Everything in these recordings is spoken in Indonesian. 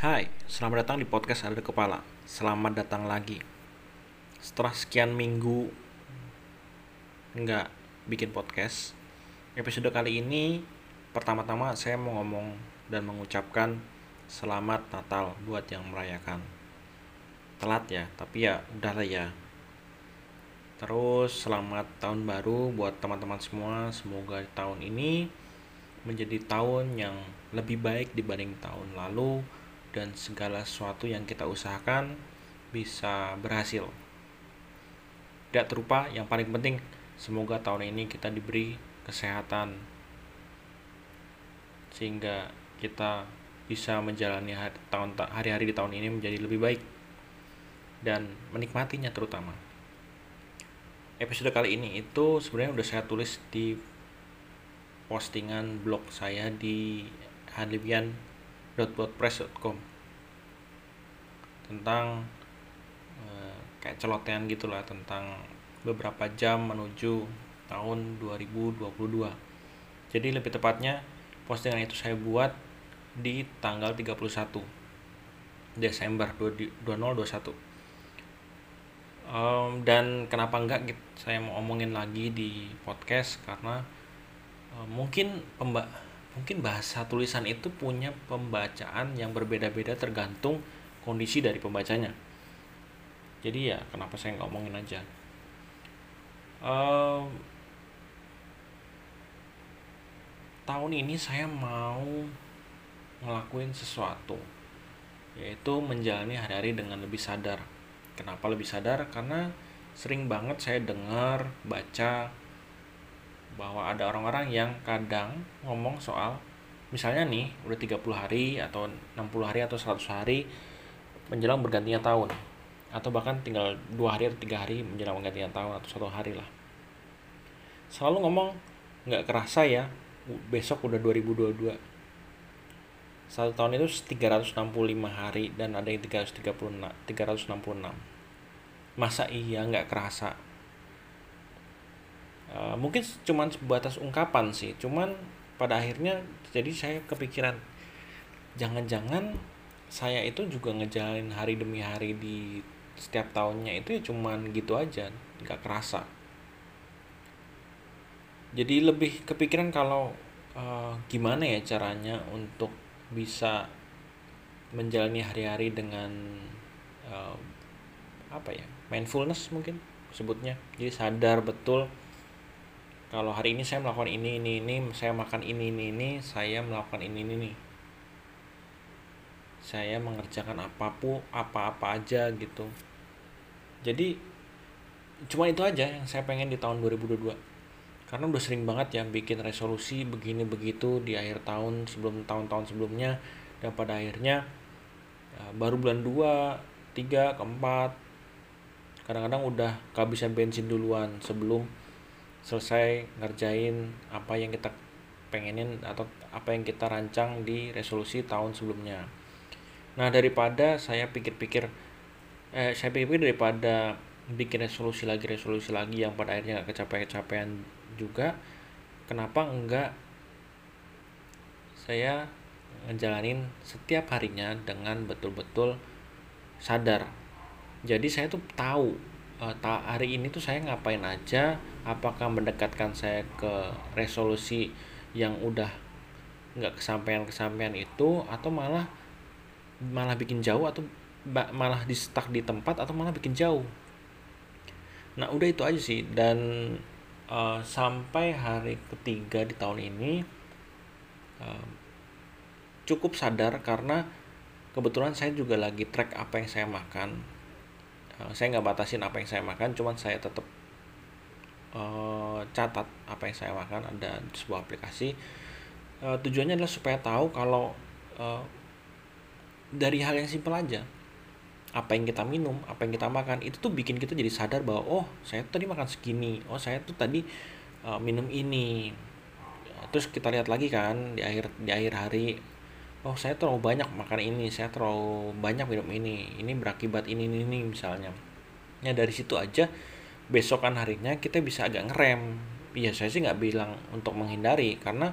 Hai, selamat datang di podcast Ada Kepala. Selamat datang lagi. Setelah sekian minggu nggak bikin podcast, episode kali ini pertama-tama saya mau ngomong dan mengucapkan selamat Natal buat yang merayakan. Telat ya, tapi ya udahlah ya. Terus selamat tahun baru buat teman-teman semua. Semoga tahun ini menjadi tahun yang lebih baik dibanding tahun lalu dan segala sesuatu yang kita usahakan bisa berhasil. Tidak terlupa, yang paling penting, semoga tahun ini kita diberi kesehatan sehingga kita bisa menjalani hari-hari di tahun ini menjadi lebih baik dan menikmatinya terutama. Episode kali ini itu sebenarnya udah saya tulis di postingan blog saya di hanlibian.wordpress.com tentang eh, kayak celotehan gitulah tentang beberapa jam menuju tahun 2022 jadi lebih tepatnya postingan itu saya buat di tanggal 31 Desember 2021 um, dan kenapa enggak gitu, saya mau omongin lagi di podcast karena Eh, mungkin pemba mungkin bahasa tulisan itu punya pembacaan yang berbeda-beda tergantung kondisi dari pembacanya. Jadi ya kenapa saya ngomongin aja? Uh, tahun ini saya mau ngelakuin sesuatu yaitu menjalani hari-hari dengan lebih sadar. Kenapa lebih sadar? Karena sering banget saya dengar baca bahwa ada orang-orang yang kadang ngomong soal misalnya nih udah 30 hari atau 60 hari atau 100 hari menjelang bergantinya tahun. Atau bahkan tinggal dua hari atau tiga hari menjelang bergantinya tahun atau satu hari lah. Selalu ngomong nggak kerasa ya besok udah 2022 satu tahun itu 365 hari dan ada yang 336 366 masa iya nggak kerasa Eh, mungkin cuman sebatas ungkapan sih. Cuman pada akhirnya jadi saya kepikiran jangan-jangan saya itu juga ngejalanin hari demi hari di setiap tahunnya itu ya cuman gitu aja nggak kerasa. Jadi lebih kepikiran kalau uh, gimana ya caranya untuk bisa menjalani hari-hari dengan uh, apa ya mindfulness mungkin sebutnya. Jadi sadar betul kalau hari ini saya melakukan ini ini ini saya makan ini ini ini saya melakukan ini ini ini. Saya mengerjakan apa pun apa-apa aja gitu. Jadi cuma itu aja yang saya pengen di tahun 2022 karena udah sering banget ya bikin resolusi begini begitu di akhir tahun sebelum tahun-tahun sebelumnya dan pada akhirnya ya, baru bulan 2, 3, keempat kadang-kadang udah kehabisan bensin duluan sebelum selesai ngerjain apa yang kita pengenin atau apa yang kita rancang di resolusi tahun sebelumnya. Nah daripada saya pikir-pikir, eh, saya pikir-pikir daripada bikin resolusi lagi resolusi lagi yang pada akhirnya gak kecapean-kecapean juga, kenapa enggak saya ngejalanin setiap harinya dengan betul-betul sadar. Jadi saya tuh tahu uh, hari ini tuh saya ngapain aja? Apakah mendekatkan saya ke resolusi yang udah nggak kesampaian kesampaian itu? Atau malah malah bikin jauh? Atau malah di stuck di tempat? Atau malah bikin jauh? Nah udah itu aja sih. Dan uh, sampai hari ketiga di tahun ini uh, cukup sadar karena kebetulan saya juga lagi track apa yang saya makan saya nggak batasin apa yang saya makan cuman saya tetap uh, catat apa yang saya makan ada sebuah aplikasi. Uh, tujuannya adalah supaya tahu kalau uh, dari hal yang simpel aja. Apa yang kita minum apa yang kita makan itu tuh bikin kita jadi sadar bahwa oh saya tadi makan segini oh saya tuh tadi uh, minum ini. Terus kita lihat lagi kan di akhir di akhir hari oh saya terlalu banyak makan ini saya terlalu banyak minum ini. Ini berakibat ini ini, ini misalnya. Ya dari situ aja besokan harinya kita bisa agak ngerem. Iya saya sih nggak bilang untuk menghindari karena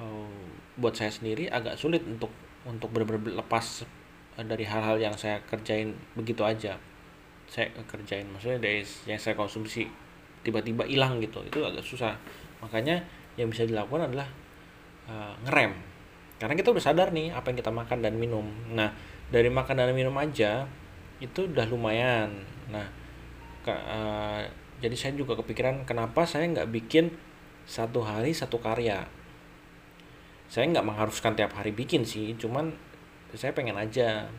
uh, buat saya sendiri agak sulit untuk untuk benar-benar lepas dari hal-hal yang saya kerjain begitu aja. Saya kerjain maksudnya dari yang saya konsumsi tiba-tiba hilang gitu itu agak susah. Makanya yang bisa dilakukan adalah uh, ngerem karena kita udah sadar nih apa yang kita makan dan minum. Nah dari makan dan minum aja itu udah lumayan. Nah ke, uh, jadi saya juga kepikiran kenapa saya nggak bikin satu hari satu karya? Saya nggak mengharuskan tiap hari bikin sih cuman saya pengen aja.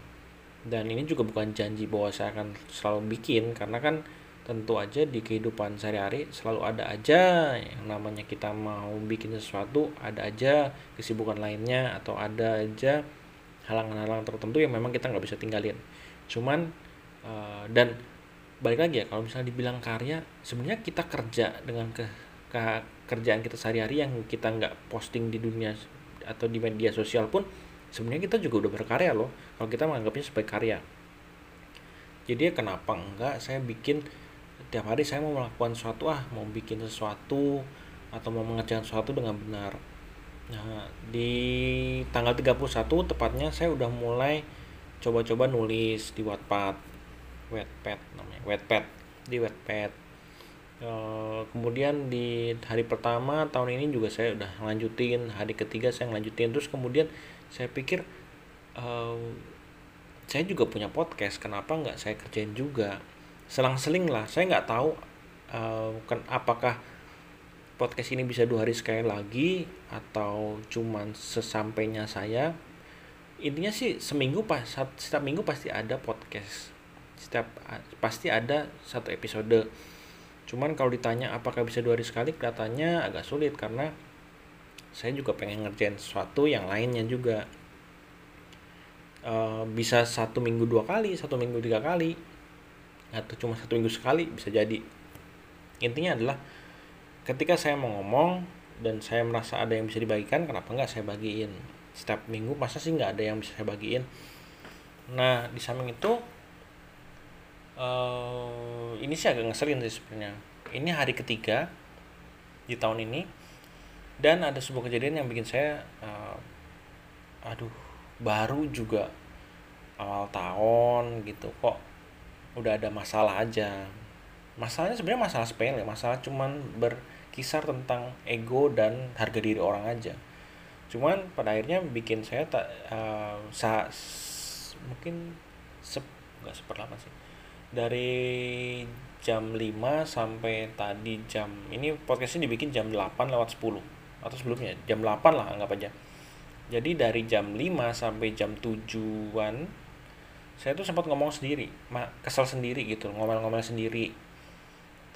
Dan ini juga bukan janji bahwa saya akan selalu bikin karena kan tentu aja di kehidupan sehari-hari selalu ada aja. Yang namanya kita mau bikin sesuatu ada aja kesibukan lainnya atau ada aja halangan-halangan tertentu yang memang kita nggak bisa tinggalin. Cuman uh, dan balik lagi ya kalau misalnya dibilang karya sebenarnya kita kerja dengan ke, ke kerjaan kita sehari-hari yang kita nggak posting di dunia atau di media sosial pun sebenarnya kita juga udah berkarya loh. Kalau kita menganggapnya sebagai karya. Jadi ya kenapa enggak saya bikin tiap hari saya mau melakukan sesuatu ah mau bikin sesuatu atau mau mengerjakan sesuatu dengan benar. Nah di tanggal 31 tepatnya saya udah mulai coba-coba nulis di Wattpad Wattpad namanya Wattpad di Wattpad. Eh, kemudian di hari pertama tahun ini juga saya udah lanjutin hari ketiga saya lanjutin terus kemudian saya pikir uh, saya juga punya podcast kenapa nggak saya kerjain juga selang-seling lah. Saya nggak tahu uh, kan apakah podcast ini bisa dua hari sekali lagi atau cuman sesampainya saya. Intinya sih seminggu pas setiap minggu pasti ada podcast. Setiap pasti ada satu episode. Cuman kalau ditanya apakah bisa dua hari sekali kelihatannya agak sulit karena saya juga pengen ngerjain sesuatu yang lainnya juga. E, bisa satu minggu dua kali satu minggu tiga kali atau cuma satu minggu sekali bisa jadi. Intinya adalah ketika saya mau ngomong dan saya merasa ada yang bisa dibagikan kenapa nggak saya bagiin? Setiap minggu masa sih nggak ada yang bisa saya bagiin? Nah di samping itu uh, ini sih agak ngeselin sih sebenarnya. Ini hari ketiga di tahun ini dan ada sebuah kejadian yang bikin saya uh, aduh baru juga awal tahun gitu. Kok udah ada masalah aja. Masalahnya sebenarnya masalah sepele masalah cuman berkisar tentang ego dan harga diri orang aja. Cuman pada akhirnya bikin saya tak uh, sa mungkin sep nggak seperlama sih. Dari jam 5 sampai tadi jam ini podcastnya dibikin jam 8 lewat 10 atau sebelumnya jam 8 lah anggap aja. Jadi dari jam 5 sampai jam 7-an saya tuh sempat ngomong sendiri kesel sendiri gitu ngomel-ngomel sendiri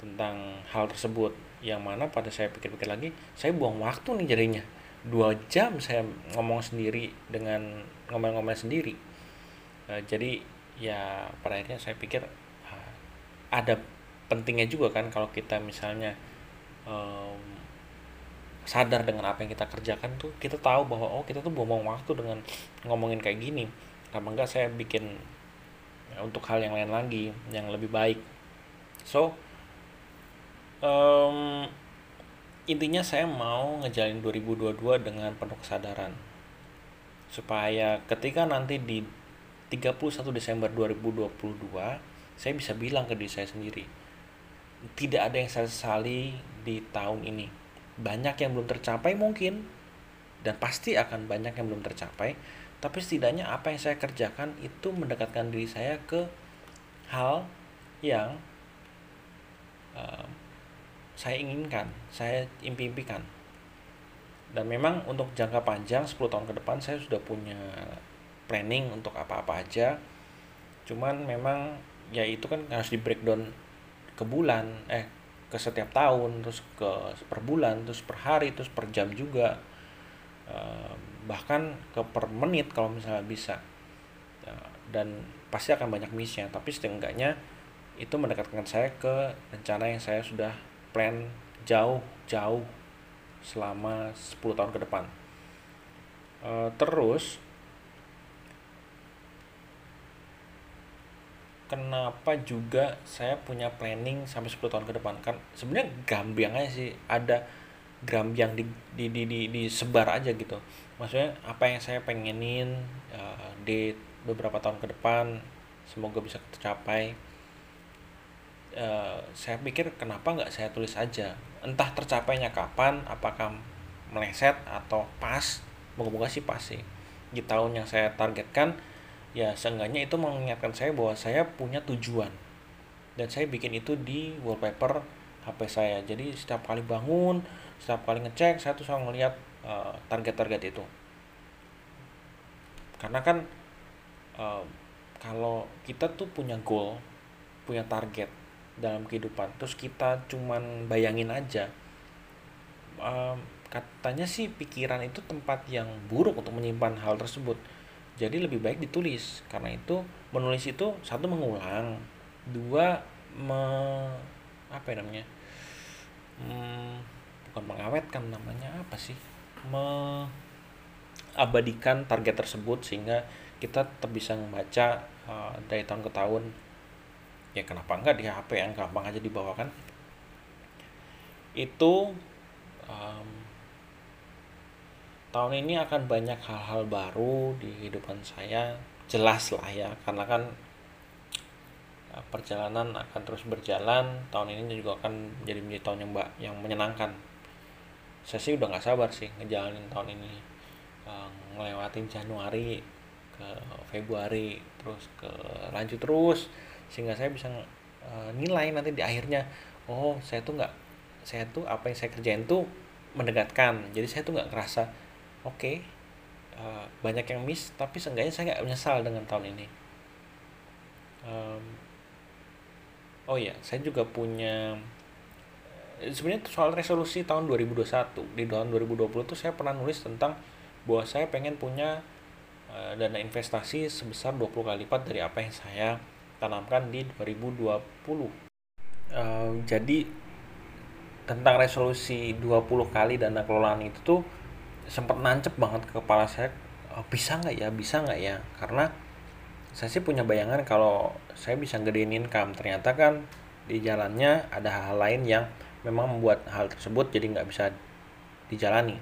tentang hal tersebut. Yang mana pada saya pikir-pikir lagi saya buang waktu nih jadinya. Dua jam saya ngomong sendiri dengan ngomel-ngomel sendiri. Uh, jadi ya pada akhirnya saya pikir ada pentingnya juga kan kalau kita misalnya um, sadar dengan apa yang kita kerjakan tuh kita tahu bahwa oh kita tuh buang waktu dengan ngomongin kayak gini. Kenapa enggak saya bikin untuk hal yang lain lagi yang lebih baik. So um, intinya saya mau ngejalin 2022 dengan penuh kesadaran. Supaya ketika nanti di 31 Desember 2022 saya bisa bilang ke diri saya sendiri tidak ada yang saya sesali di tahun ini. Banyak yang belum tercapai mungkin dan pasti akan banyak yang belum tercapai tapi setidaknya apa yang saya kerjakan itu mendekatkan diri saya ke hal yang uh, saya inginkan saya impi-impikan dan memang untuk jangka panjang 10 tahun ke depan saya sudah punya planning untuk apa-apa aja. Cuman memang ya itu kan harus di breakdown ke bulan eh ke setiap tahun terus ke per bulan terus per hari terus per jam juga. Uh, bahkan ke per menit kalau misalnya bisa. Uh, dan pasti akan banyak missnya tapi setidaknya itu mendekatkan saya ke rencana yang saya sudah plan jauh jauh selama 10 tahun ke depan. Uh, terus kenapa juga saya punya planning sampai 10 tahun ke depan? Kan sebenarnya gampang aja sih. Ada gram yang di, di, di, di, disebar aja gitu. Maksudnya apa yang saya pengenin uh, di beberapa tahun ke depan semoga bisa tercapai. Uh, saya pikir kenapa nggak saya tulis aja? Entah tercapainya kapan apakah meleset atau pas moga-moga sih pas sih. Di tahun yang saya targetkan ya seenggaknya itu mengingatkan saya bahwa saya punya tujuan. Dan saya bikin itu di wallpaper HP saya. Jadi setiap kali bangun setiap kali ngecek saya tuh selalu ngeliat uh, target-target itu. Karena kan uh, kalau kita tuh punya goal punya target dalam kehidupan terus kita cuman bayangin aja um, katanya sih pikiran itu tempat yang buruk untuk menyimpan hal tersebut. Jadi lebih baik ditulis. Karena itu menulis itu satu mengulang dua me, apa ya namanya hmm, bukan mengawetkan namanya apa sih? Mengabadikan target tersebut sehingga kita tetap bisa membaca uh, dari tahun ke tahun. Ya kenapa enggak di HP yang gampang aja dibawakan itu um, tahun ini akan banyak hal-hal baru di kehidupan saya. Jelas lah ya karena kan perjalanan akan terus berjalan. Tahun ini juga akan jadi menjadi tahun yang mbak yang menyenangkan. Saya sih udah nggak sabar sih ngejalanin tahun ini. Uh, ngelewatin Januari ke Februari terus ke lanjut terus sehingga saya bisa uh, nilai nanti di akhirnya oh saya tuh nggak saya tuh apa yang saya kerjain tuh mendekatkan jadi saya tuh nggak ngerasa oke okay, eh, banyak yang miss tapi seenggaknya saya nggak menyesal dengan tahun ini oh ya saya juga punya eh, sebenarnya soal resolusi tahun 2021 di tahun 2020 tuh saya pernah nulis tentang bahwa saya pengen punya uh, dana investasi sebesar 20 kali lipat dari apa yang saya tanamkan di 2020 uh, jadi tentang resolusi 20 kali dana kelolaan itu tuh sempat nancep banget ke kepala saya. Bisa nggak ya? Bisa nggak ya? Karena saya sih punya bayangan kalau saya bisa gedein income. Ternyata kan di jalannya ada hal, -hal lain yang memang membuat hal tersebut jadi nggak bisa dijalani.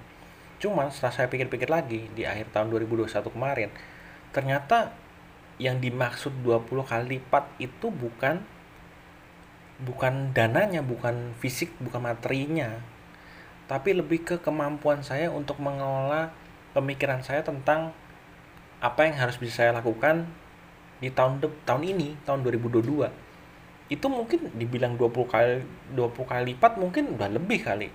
Cuma setelah saya pikir-pikir lagi di akhir tahun 2021 kemarin ternyata yang dimaksud 20 kali lipat itu bukan bukan dananya bukan fisik bukan materinya tapi lebih ke kemampuan saya untuk mengelola pemikiran saya tentang apa yang harus bisa saya lakukan di tahun de tahun ini tahun 2022 itu mungkin dibilang 20 kali 20 kali lipat mungkin udah lebih kali.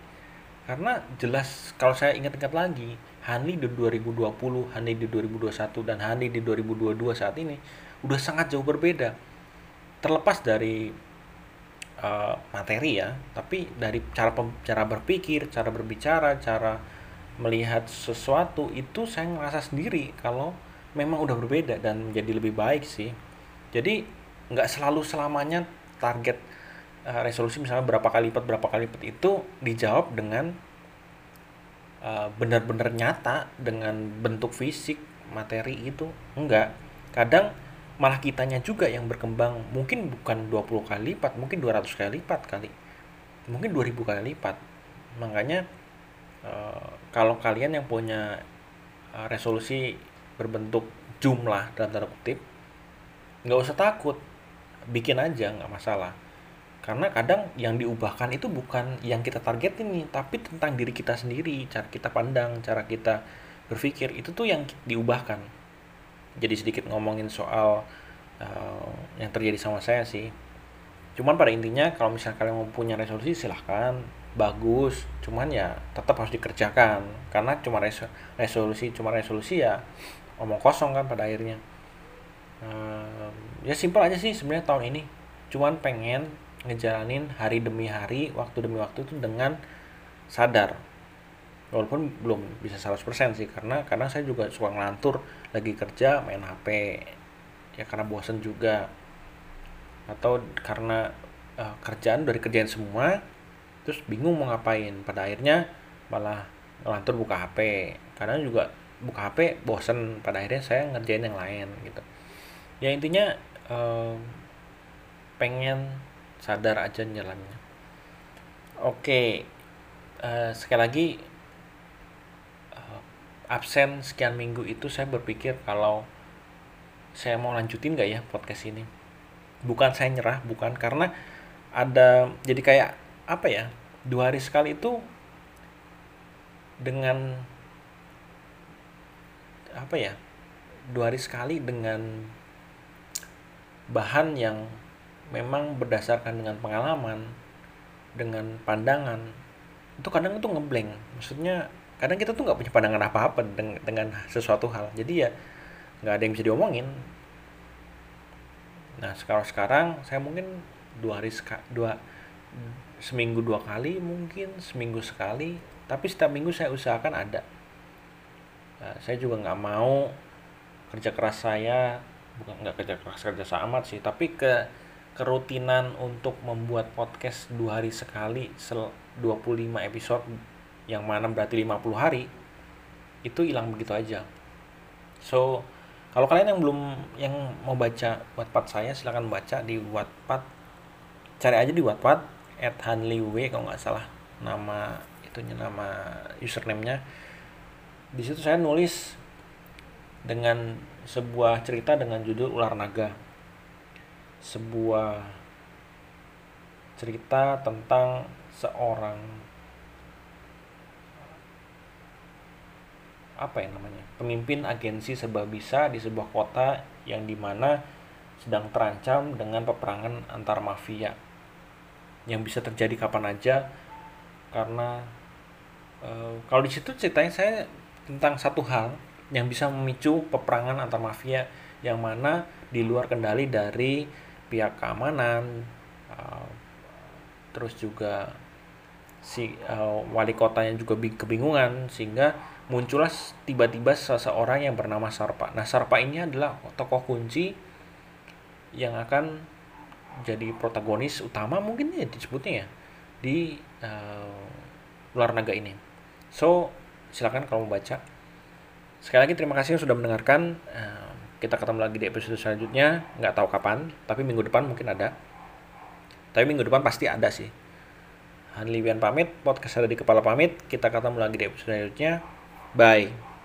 Karena jelas kalau saya ingat-ingat lagi Hanli di 2020 Hanli di 2021 dan Hanli di 2022 saat ini udah sangat jauh berbeda. Terlepas dari uh, materi ya tapi dari cara cara berpikir cara berbicara cara melihat sesuatu itu saya ngerasa sendiri kalau memang udah berbeda dan menjadi lebih baik sih. Jadi nggak selalu selamanya target uh, resolusi misalnya berapa kali lipat berapa kali lipat itu dijawab dengan uh, benar-benar nyata dengan bentuk fisik materi itu. Enggak kadang malah kitanya juga yang berkembang. Mungkin bukan 20 kali lipat mungkin 200 kali lipat kali. Mungkin 2000 kali lipat. Makanya uh, kalau kalian yang punya resolusi berbentuk jumlah dalam tanda kutip nggak usah takut bikin aja nggak masalah. Karena kadang yang diubahkan itu bukan yang kita targetin nih tapi tentang diri kita sendiri cara kita pandang cara kita berpikir itu tuh yang diubahkan. Jadi sedikit ngomongin soal uh, yang terjadi sama saya sih. Cuman pada intinya kalau misalnya kalian mau punya resolusi silahkan. Bagus cuman ya tetap harus dikerjakan. Karena cuma resolusi cuma resolusi ya omong kosong kan pada akhirnya. Uh, ya simpel aja sih sebenarnya tahun ini. Cuman pengen ngejalanin hari demi hari waktu demi waktu itu dengan sadar. Walaupun belum bisa 100% sih karena karena saya juga suka ngelantur lagi kerja main HP ya karena bosen juga. Atau karena uh, kerjaan dari kerjaan semua terus bingung mau ngapain. Pada akhirnya malah ngelantur buka HP karena juga buka HP bosen. Pada akhirnya saya ngerjain yang lain gitu. Ya intinya uh, pengen sadar aja jalannya. Oke uh, sekali lagi uh, absen sekian minggu itu saya berpikir kalau saya mau lanjutin nggak ya podcast ini? Bukan saya nyerah bukan. Karena ada jadi kayak apa ya dua hari sekali itu dengan apa ya dua hari sekali dengan bahan yang memang berdasarkan dengan pengalaman dengan pandangan itu kadang itu ngeblank maksudnya kadang kita tuh nggak punya pandangan apa-apa dengan, dengan sesuatu hal. Jadi ya nggak ada yang bisa diomongin. Nah sekarang sekarang saya mungkin dua hari seka, dua seminggu dua kali mungkin seminggu sekali. Tapi setiap minggu saya usahakan ada nah, saya juga nggak mau kerja keras saya bukan nggak kerja keras kerja amat sih tapi ke kerutinan untuk membuat podcast dua hari sekali sel 25 episode yang mana berarti 50 hari itu hilang begitu aja. So kalau kalian yang belum yang mau baca Wattpad saya silahkan baca di Wattpad. Cari aja di Wattpad at Hanliwe kalau nggak salah. Nama itunya nama username-nya di situ saya nulis dengan sebuah cerita dengan judul Ular Naga. Sebuah cerita tentang seorang apa ya namanya pemimpin agensi serba bisa di sebuah kota yang di mana sedang terancam dengan peperangan antar mafia. Yang bisa terjadi kapan aja karena e, kalau di situ ceritanya saya tentang satu hal yang bisa memicu peperangan antar mafia yang mana di luar kendali dari pihak keamanan uh, terus juga si uh, wali kotanya juga kebingungan sehingga muncullah tiba-tiba seseorang yang bernama Sarpa. Nah, Sarpa ini adalah tokoh kunci yang akan jadi protagonis utama mungkin ya disebutnya ya di uh, luar naga ini. So, silakan kalau mau baca. Sekali lagi terima kasih sudah mendengarkan. Kita ketemu lagi di episode selanjutnya. Nggak tahu kapan tapi minggu depan mungkin ada. Tapi minggu depan pasti ada sih. Hanli Wian pamit podcast ada di kepala pamit. Kita ketemu lagi di episode selanjutnya. Bye